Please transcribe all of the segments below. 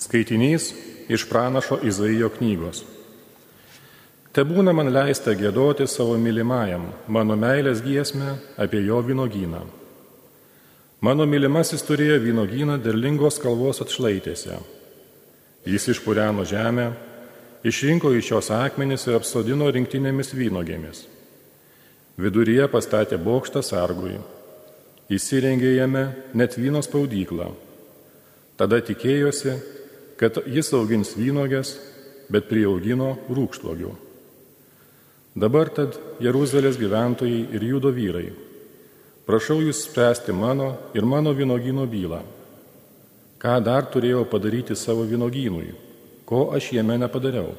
Skaitinys iš pranašo Izaijo knygos. Te būna man leista gėdoti savo mylimajam, mano meilės giesmę apie jo vynogyną. Mano mylimasis turėjo vynogyną derlingos kalvos atšlaitėse. Jis išpūreno žemę, išrinko iš jos akmenis ir apsodino rinktinėmis vynogėmis. Viduryje pastatė bokštą sargui. Įsirengė jame net vyno spaudyklą. Tada tikėjosi, kad jis augins vynogės, bet prieaugino rūkštlogių. Dabar tad Jeruzalės gyventojai ir judo vyrai, prašau jūs spręsti mano ir mano vynogino bylą. Ką dar turėjau padaryti savo vynogynui, ko aš jame nepadariau?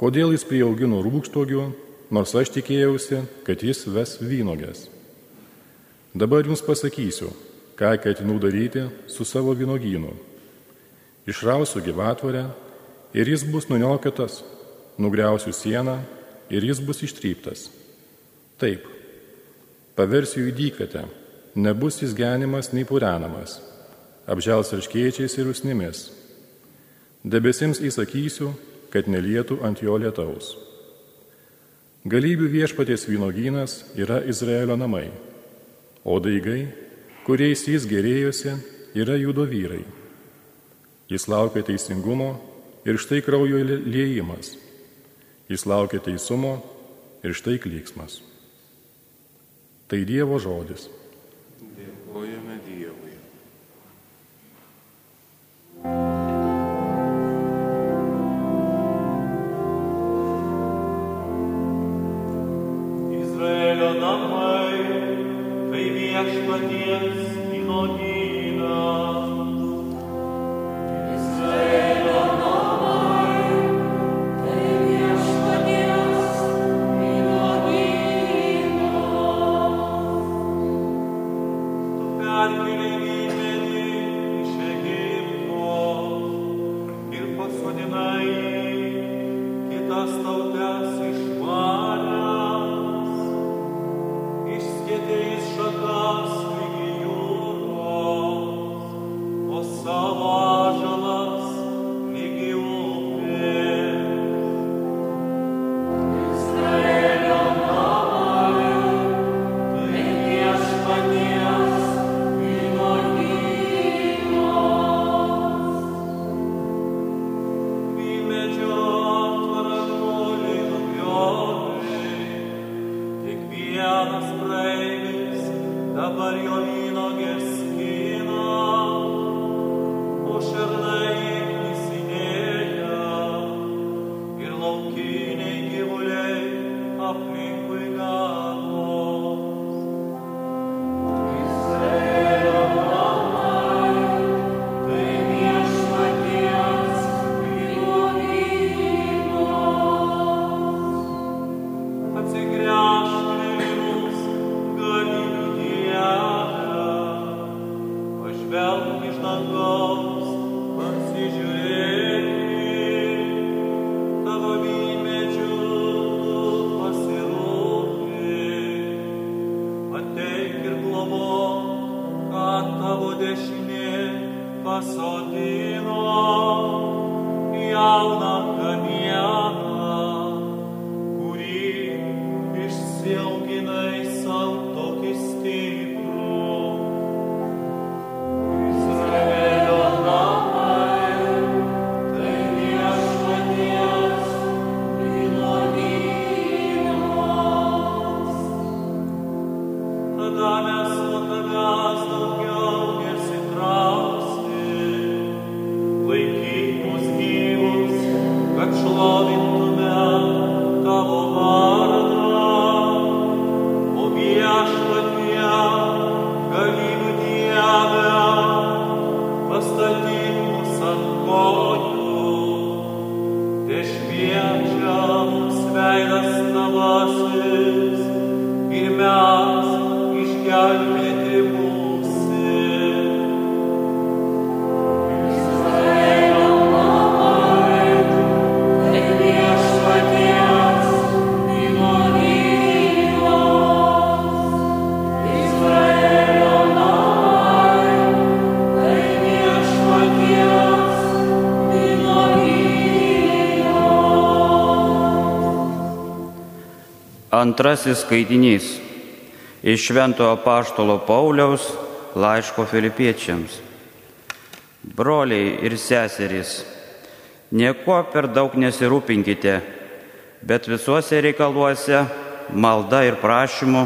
Kodėl jis prieaugino rūkštlogių, nors aš tikėjausi, kad jis ves vynogės? Dabar jums pasakysiu, ką ketinu daryti su savo vynogynu išrausiu gyvatvorę ir jis bus nuniokiotas, nugriausiu sieną ir jis bus ištryptas. Taip, paversiu į dykvietę, nebus jis genimas nei purenamas, apžels raškiečiais ir usnimis. Debesims įsakysiu, kad nelietų ant jo lietaus. Galybių viešpaties vynogynas yra Izraelio namai, o daigai, kuriais jis gerėjosi, yra judo vyrai. Jis laukia teisingumo ir štai kraujo liejimas. Jis laukia teisumo ir štai klyksmas. Tai Dievo žodis. Antrasis skaitinys iš Šventojo Paštolo Pauliaus laiško filipiečiams. Broliai ir seserys, nieko per daug nesirūpinkite, bet visuose reikaluose malda ir prašymu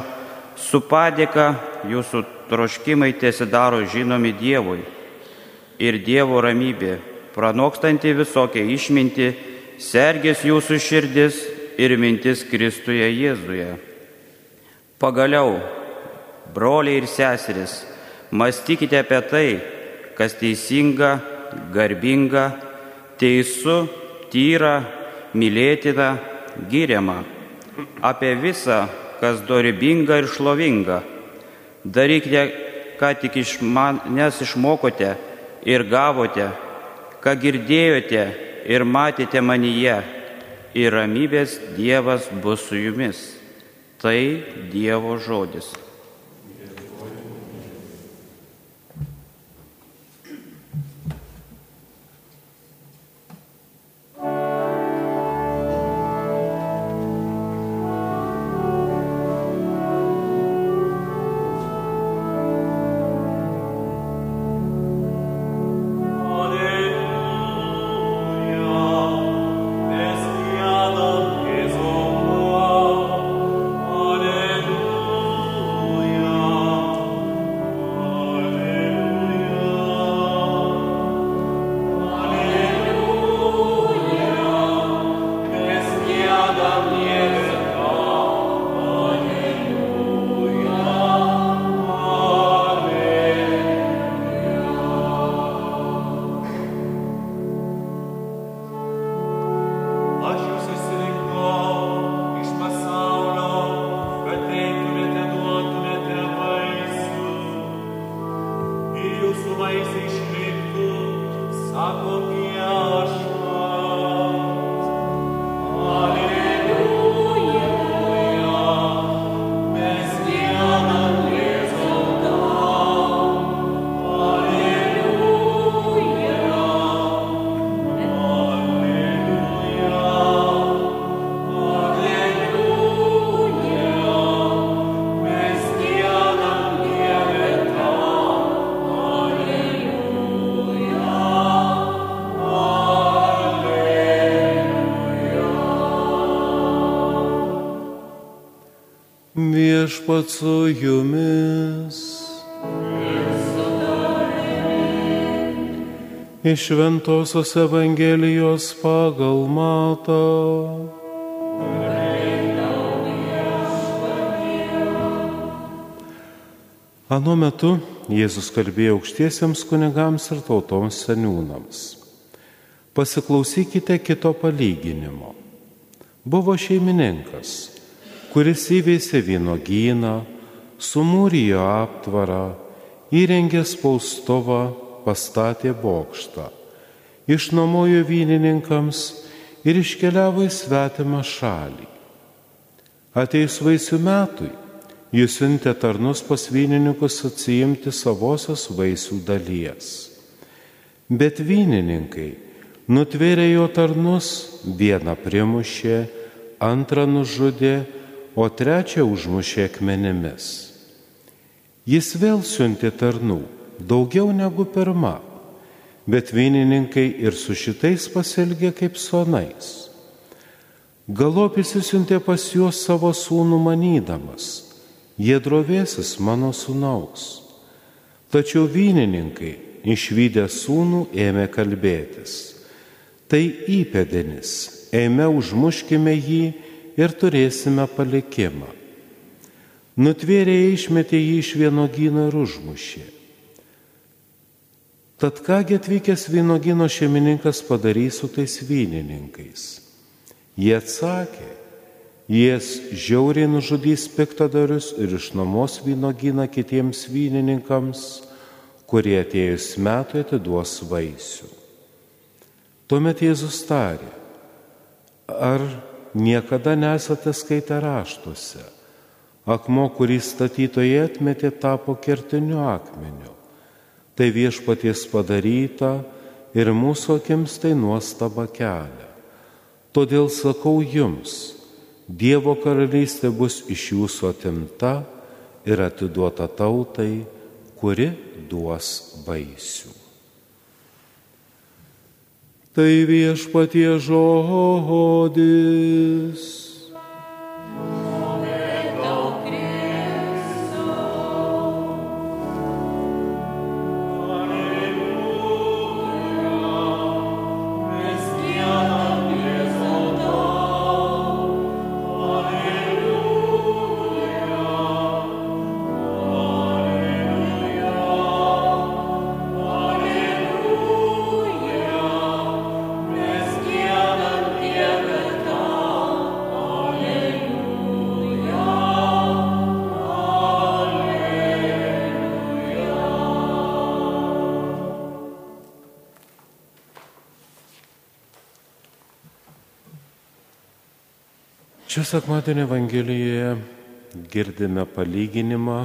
su padėka jūsų troškimai tiesidaro žinomi Dievui. Ir Dievo ramybė, pranokstanti visokią išmintį, sergės jūsų širdis ir mintis Kristuje Jėzuje. Pagaliau, broliai ir seseris, mąstykite apie tai, kas teisinga, garbinga, teisų, tyra, mylėtina, giriama, apie visą, kas dorybinga ir šlovinga. Darykite, ką tik iš manęs išmokote ir gavote, ką girdėjote ir matėte manyje, ir ramybės Dievas bus su jumis. Tai Dievo žodis. Viešpat su jumis. Iš Ventosios Evangelijos pagal matą. Anu metu Jėzus kalbėjo aukštiesiems kunigams ir tautoms seniūnams. Pasiklausykite kito palyginimo. Buvo šeimininkas, kuris įveisė vynogyną, sumūrijo aptvarą, įrengė spaustuvą, pastatė bokštą, išnuomojo vynininkams ir iškeliavo į svetimą šalį. Ateis vaisių metui, jis siuntė tarnus pas vynininkus atsiimti savosios vaisių dalies. Bet vynininkai nutvėrė jo tarnus, vieną primušė, antrą nužudė, o trečią užmušė akmenimis. Jis vėl siuntė tarnų, daugiau negu pirma, bet vynininkai ir su šitais pasielgė kaip sonais. Galopis įsiuntė pas juos savo sūnų manydamas, jie drovėsis mano sūnaus. Tačiau vynininkai, išvykę sūnų, ėmė kalbėtis. Tai įpėdinis, eime užmuškime jį ir turėsime palikimą. Nutvėrėjai išmetė jį iš vienogino ir užmušė. Tad kągi atvykęs vynogino šeimininkas padarys su tais vynininkais? Jie atsakė, jis žiauriai nužudys piktadarius ir išnuomos vynogyną kitiems vynininkams, kurie atėjus metui atiduos vaisių. Tuomet Jėzus tarė, ar niekada nesate skaitę raštuose, akmo, kurį statytojai atmetė, tapo kertiniu akmeniu. Tai viešpaties padaryta ir mūsų akims tai nuostaba kelia. Todėl sakau jums, Dievo karalystė bus iš jūsų atimta ir atiduota tautai, kuri duos vaisių. Tai viešpatie žodis. Sekmadienio Evangelijoje girdime palyginimą,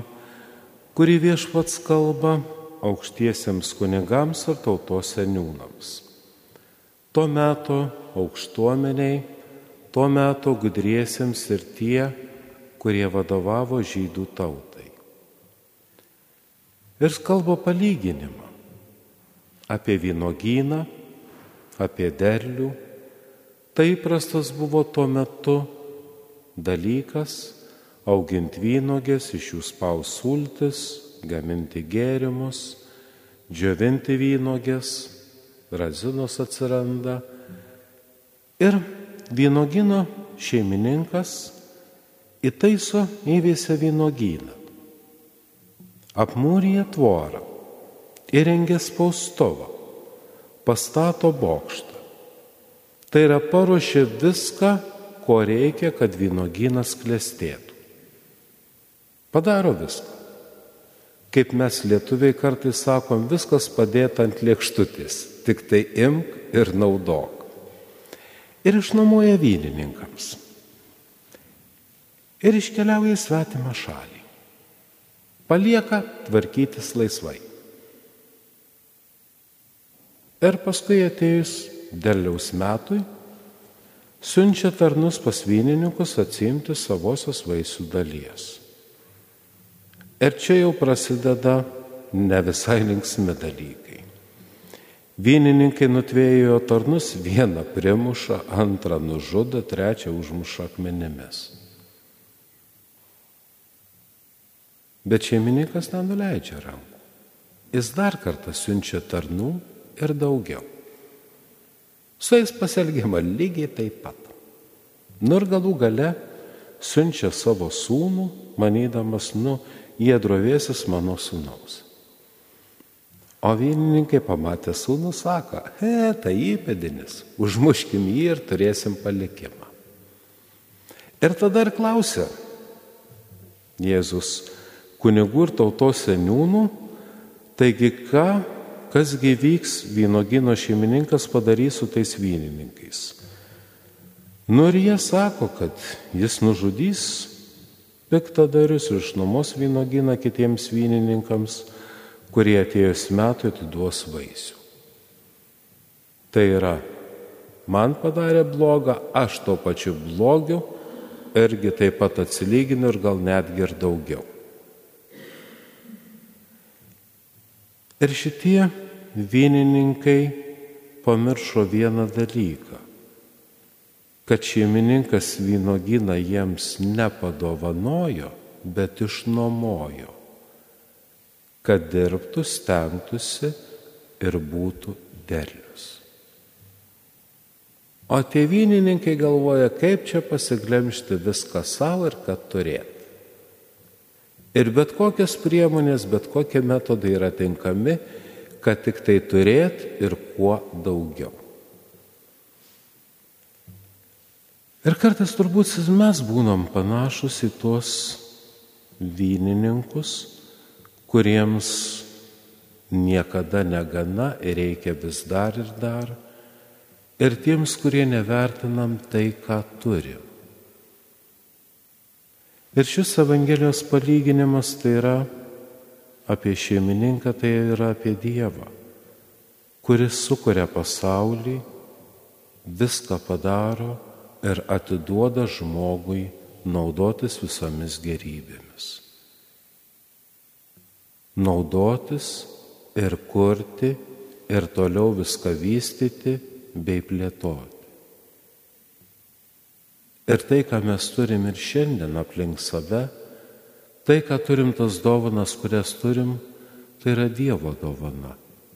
kurį viešpats kalba aukštiesiems kunigams ir tautos seniūnams. Tuo metu aukštuomeniai, tuo metu gudriesiems ir tie, kurie vadovavo žydų tautai. Ir kalba palyginimą apie vynogyną, apie derlių. Tai įprastas buvo tuo metu dalykas auginti vynogės, iš jų spaus sultis, gaminti gėrimus, džiovinti vynogės, razinos atsiranda. Ir vynogino šeimininkas įtaiso įvėsę vynogyną. Apmūrė tvorą, įrengė spaustuvą, pastato bokštą. Tai yra paruošė viską, ko reikia, kad vynogynas klestėtų. Padaro viską. Kaip mes lietuviai kartais sakom, viskas padėta ant lėkštutis, tik tai imk ir naudok. Ir išnuomoja vynininkams. Ir iškeliauja į svetimą šalį. Palieka tvarkytis laisvai. Ir paskui atėjus derliaus metui, siunčia tarnus pas vynininkus atsimti savosios vaisių dalies. Ir čia jau prasideda ne visai linksmi dalykai. Vynininkai nutvėjo tarnus, vieną primuša, antrą nužudo, trečią užmuša akmenimis. Bet šeimininkas nenuleidžia rankų. Jis dar kartą siunčia tarnų ir daugiau. Su jais pasielgiama lygiai taip pat. Nu ir galų gale siunčia savo sūnų, manydamas, nu, jie drovėsis mano sūnaus. O vynininkai pamatę sūnų sako, he, tai įpėdinis, užmuškim jį ir turėsim palikimą. Ir tada ir klausia Jėzus kunigų ir tautos seniūnų, taigi ką kasgi vyks vynogino šeimininkas padarys su tais vynininkais. Nu ir jie sako, kad jis nužudys piktadarius ir išnuomos vynoginą kitiems vynininkams, kurie atėjus metų atiduos vaisių. Tai yra, man padarė blogą, aš to pačiu blogiu irgi taip pat atsilyginu ir gal netgi ir daugiau. Ir šitie vynininkai pamiršo vieną dalyką, kad šeimininkas vynogyną jiems nepadovanojo, bet išnuomojo, kad dirbtų, stengtųsi ir būtų derlius. O tie vynininkai galvoja, kaip čia pasiglemšti viską savo ir kad turėtų. Ir bet kokios priemonės, bet kokie metodai yra tinkami, kad tik tai turėt ir kuo daugiau. Ir kartais turbūt mes būnam panašus į tuos vynininkus, kuriems niekada negana ir reikia vis dar ir dar, ir tiems, kurie nevertinam tai, ką turim. Ir šis Evangelijos palyginimas tai yra apie šeimininką, tai yra apie Dievą, kuris sukuria pasaulį, viską padaro, ir atiduoda žmogui naudotis visomis gerybėmis. Naudotis ir kurti ir toliau viską vystyti bei plėtoti. Ir tai, ką mes turim ir šiandien aplink save, tai, ką turim tas dovanas, kurias turim, tai yra Dievo dovana,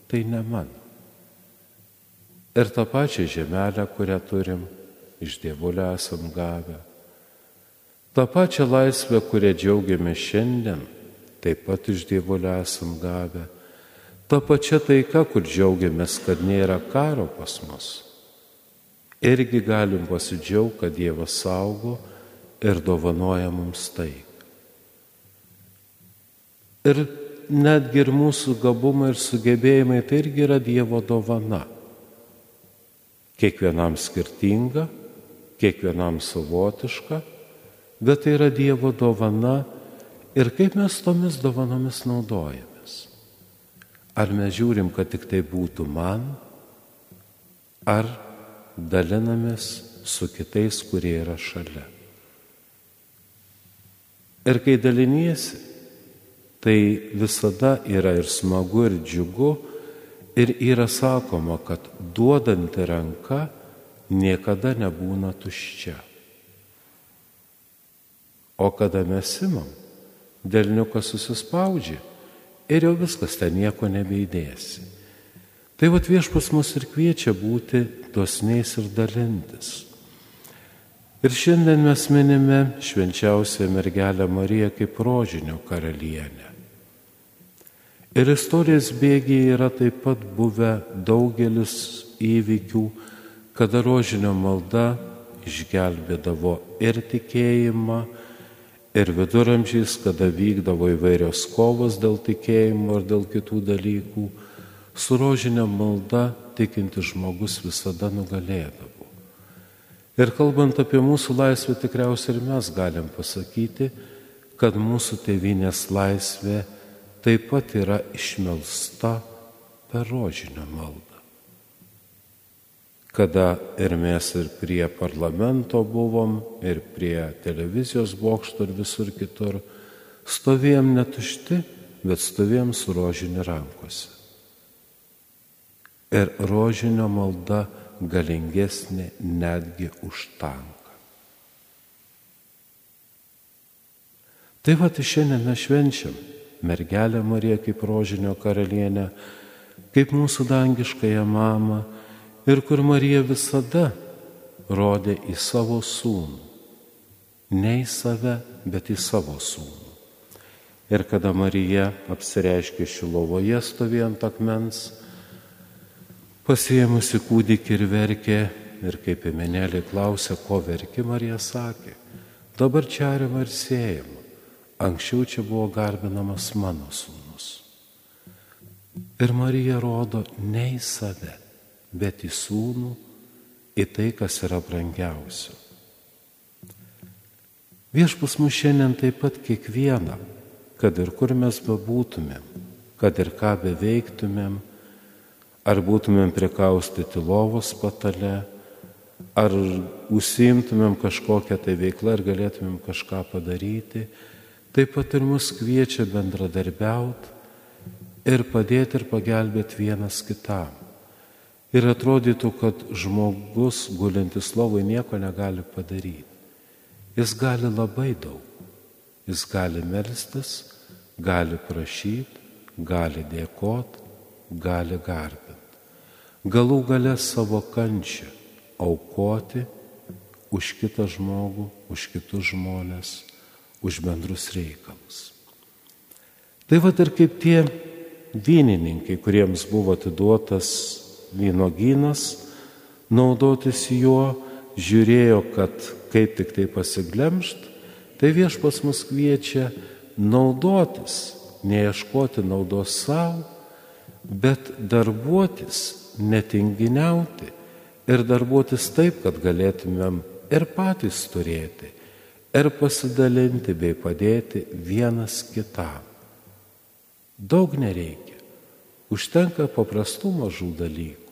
tai ne mano. Ir tą pačią žemelę, kurią turim, iš Dievulio esam gavę. Ta pačia laisvė, kurią džiaugiamės šiandien, taip pat iš Dievulio esam gavę. Ta pačia taika, kur džiaugiamės, kad nėra karo pas mus. Irgi galim pasidžiaugti, kad Dievas saugo ir dovanoja mums taiką. Ir netgi ir mūsų gabumai ir sugebėjimai tai irgi yra Dievo dovana. Kiekvienam skirtinga, kiekvienam savotiška, bet tai yra Dievo dovana ir kaip mes tomis dovanomis naudojamės. Ar mes žiūrim, kad tik tai būtų man, ar dalinamės su kitais, kurie yra šalia. Ir kai daliniesi, tai visada yra ir smagu, ir džiugu, ir yra sakoma, kad duodanti ranka niekada nebūna tuščia. O kada mes imam, delniukas susispaudžia ir jau viskas ten nieko nebeidėsi. Tai vad viešpas mus ir kviečia būti dosniais ir dalintis. Ir šiandien mes minime švenčiausią mergelę Mariją kaip rožinio karalienę. Ir istorijos bėgiai yra taip pat buvę daugelis įvykių, kada rožinio malda išgelbėdavo ir tikėjimą, ir viduramžiais, kada vykdavo įvairios kovos dėl tikėjimo ir dėl kitų dalykų, su rožinė malda tikinti žmogus visada nugalėdavo. Ir kalbant apie mūsų laisvę, tikriausiai ir mes galim pasakyti, kad mūsų tėvinės laisvė taip pat yra išmelsta per rožinę maldą kada ir mes ir prie parlamento buvom, ir prie televizijos bokšto ir visur kitur, stovėjom netušti, bet stovėjom su rožinė rankose. Ir rožinio malda galingesnė netgi už tanką. Tai va, tai šiandien mes švenčiam mergelę Mariją kaip rožinio karalienę, kaip mūsų dangiškąją mamą, ir kur Marija visada rodė į savo sūnų. Ne į save, bet į savo sūnų. Ir kada Marija apsireiškė Šilovoje stovėjant akmens, pasiemusi kūdikį ir verkė, ir kaip emenėlė klausė, ko verki, Marija sakė, dabar čia arima ir siejama, anksčiau čia buvo garbinamas mano sūnus. Ir Marija rodo ne į save, bet į sūnų, į tai, kas yra brangiausia. Viešpas mus šiandien taip pat kiekvieną, kad ir kur mes bebūtumėm, kad ir ką beveiktumėm, ar būtumėm prikaustyti lovos patale, ar užsiimtumėm kažkokią tai veiklą ir galėtumėm kažką padaryti, taip pat ir mus kviečia bendradarbiauti ir padėti ir pagelbėti vienas kitam. Ir atrodytų, kad žmogus gulintis lovai nieko negali padaryti. Jis gali labai daug. Jis gali melstis, gali prašyti, gali dėkoti, gali garbinti. Galų gale savo kančią aukoti už kitą žmogų, už kitus žmonės, už bendrus reikalus. Tai vad ir kaip tie vynininkai, kuriems buvo atiduotas vynogynas, naudotis juo, žiūrėjo, kad kaip tik tai pasiglemšt, tai viešpas mus kviečia naudotis, neieškoti naudos savo, bet darbuotis, netinginiauti ir darbuotis taip, kad galėtumėm ir patys turėti, ir pasidalinti bei padėti vienas kitam. Daug nereikia, užtenka paprastų mažų dalykų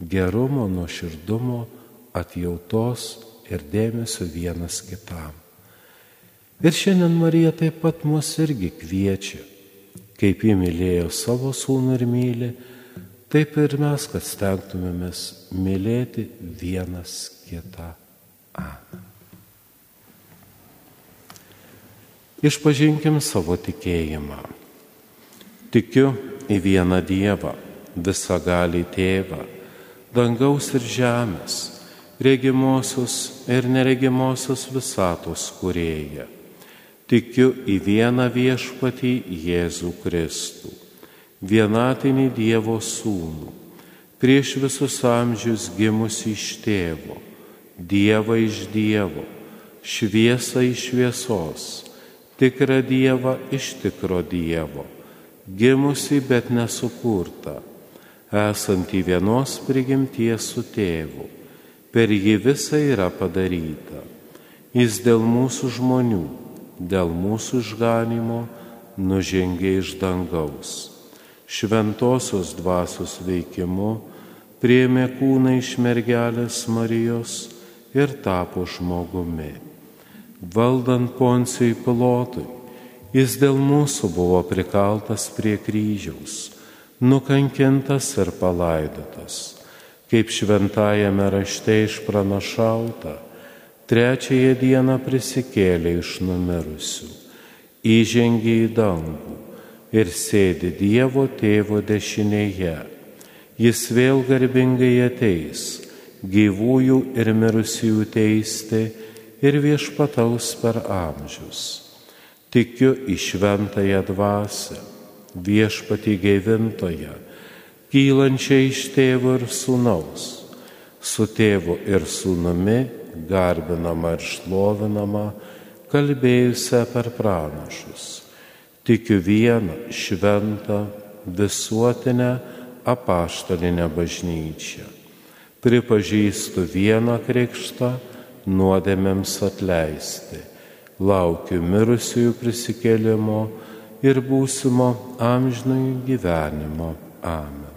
gerumo, nuoširdumo, atjautos ir dėmesio vienas kitam. Ir šiandien Marija taip pat mus irgi kviečia, kaip ji mylėjo savo sūnų ir myli, taip ir mes, kad stengtumėmės mylėti vienas kitą. Amen. Išpažinkim savo tikėjimą. Tikiu į vieną Dievą, visą gali tėvą, dangaus ir žemės, regimosios ir neregimosios visatos kurėją. Tikiu į vieną viešpatį Jėzų Kristų, vienatinį Dievo sūnų, prieš visus amžius gimusi iš tėvo, Dievą iš Dievo, šviesą iš šviesos tikrą Dievą iš tikro Dievo, gimusi bet nesukurta, esanti vienos prigimties su tėvu, per jį visa yra padaryta. Jis dėl mūsų žmonių, dėl mūsų išganimo nužengė iš dangaus. Šventosios dvasios veikimu priemė kūną iš mergelės Marijos ir tapo žmogumi. Valdant poncijai pilotui, jis dėl mūsų buvo prikaltas prie kryžiaus, nukankintas ir palaidotas, kaip šventajame rašte išpranašauta, trečiąją dieną prisikėlė iš numirusių, įžengė į dangų ir sėdi Dievo tėvo dešinėje. Jis vėl garbingai ateis, gyvųjų ir mirusiųjų teisti, ir viešpataus per amžius. Tikiu į šventąją dvasę, viešpatį gaivintoją, kylančią iš tėvo ir sūnaus, su tėvu ir sūnumi garbinama ir šlovinama, kalbėjusią per pranašus. Tikiu vieną šventą visuotinę apaštalinę bažnyčią. Pripažįstu vieną krikštą nuodėmėms atleisti. Laukiu mirusiųjų prisikėlimo ir būsimo amžinai gyvenimo. Amen.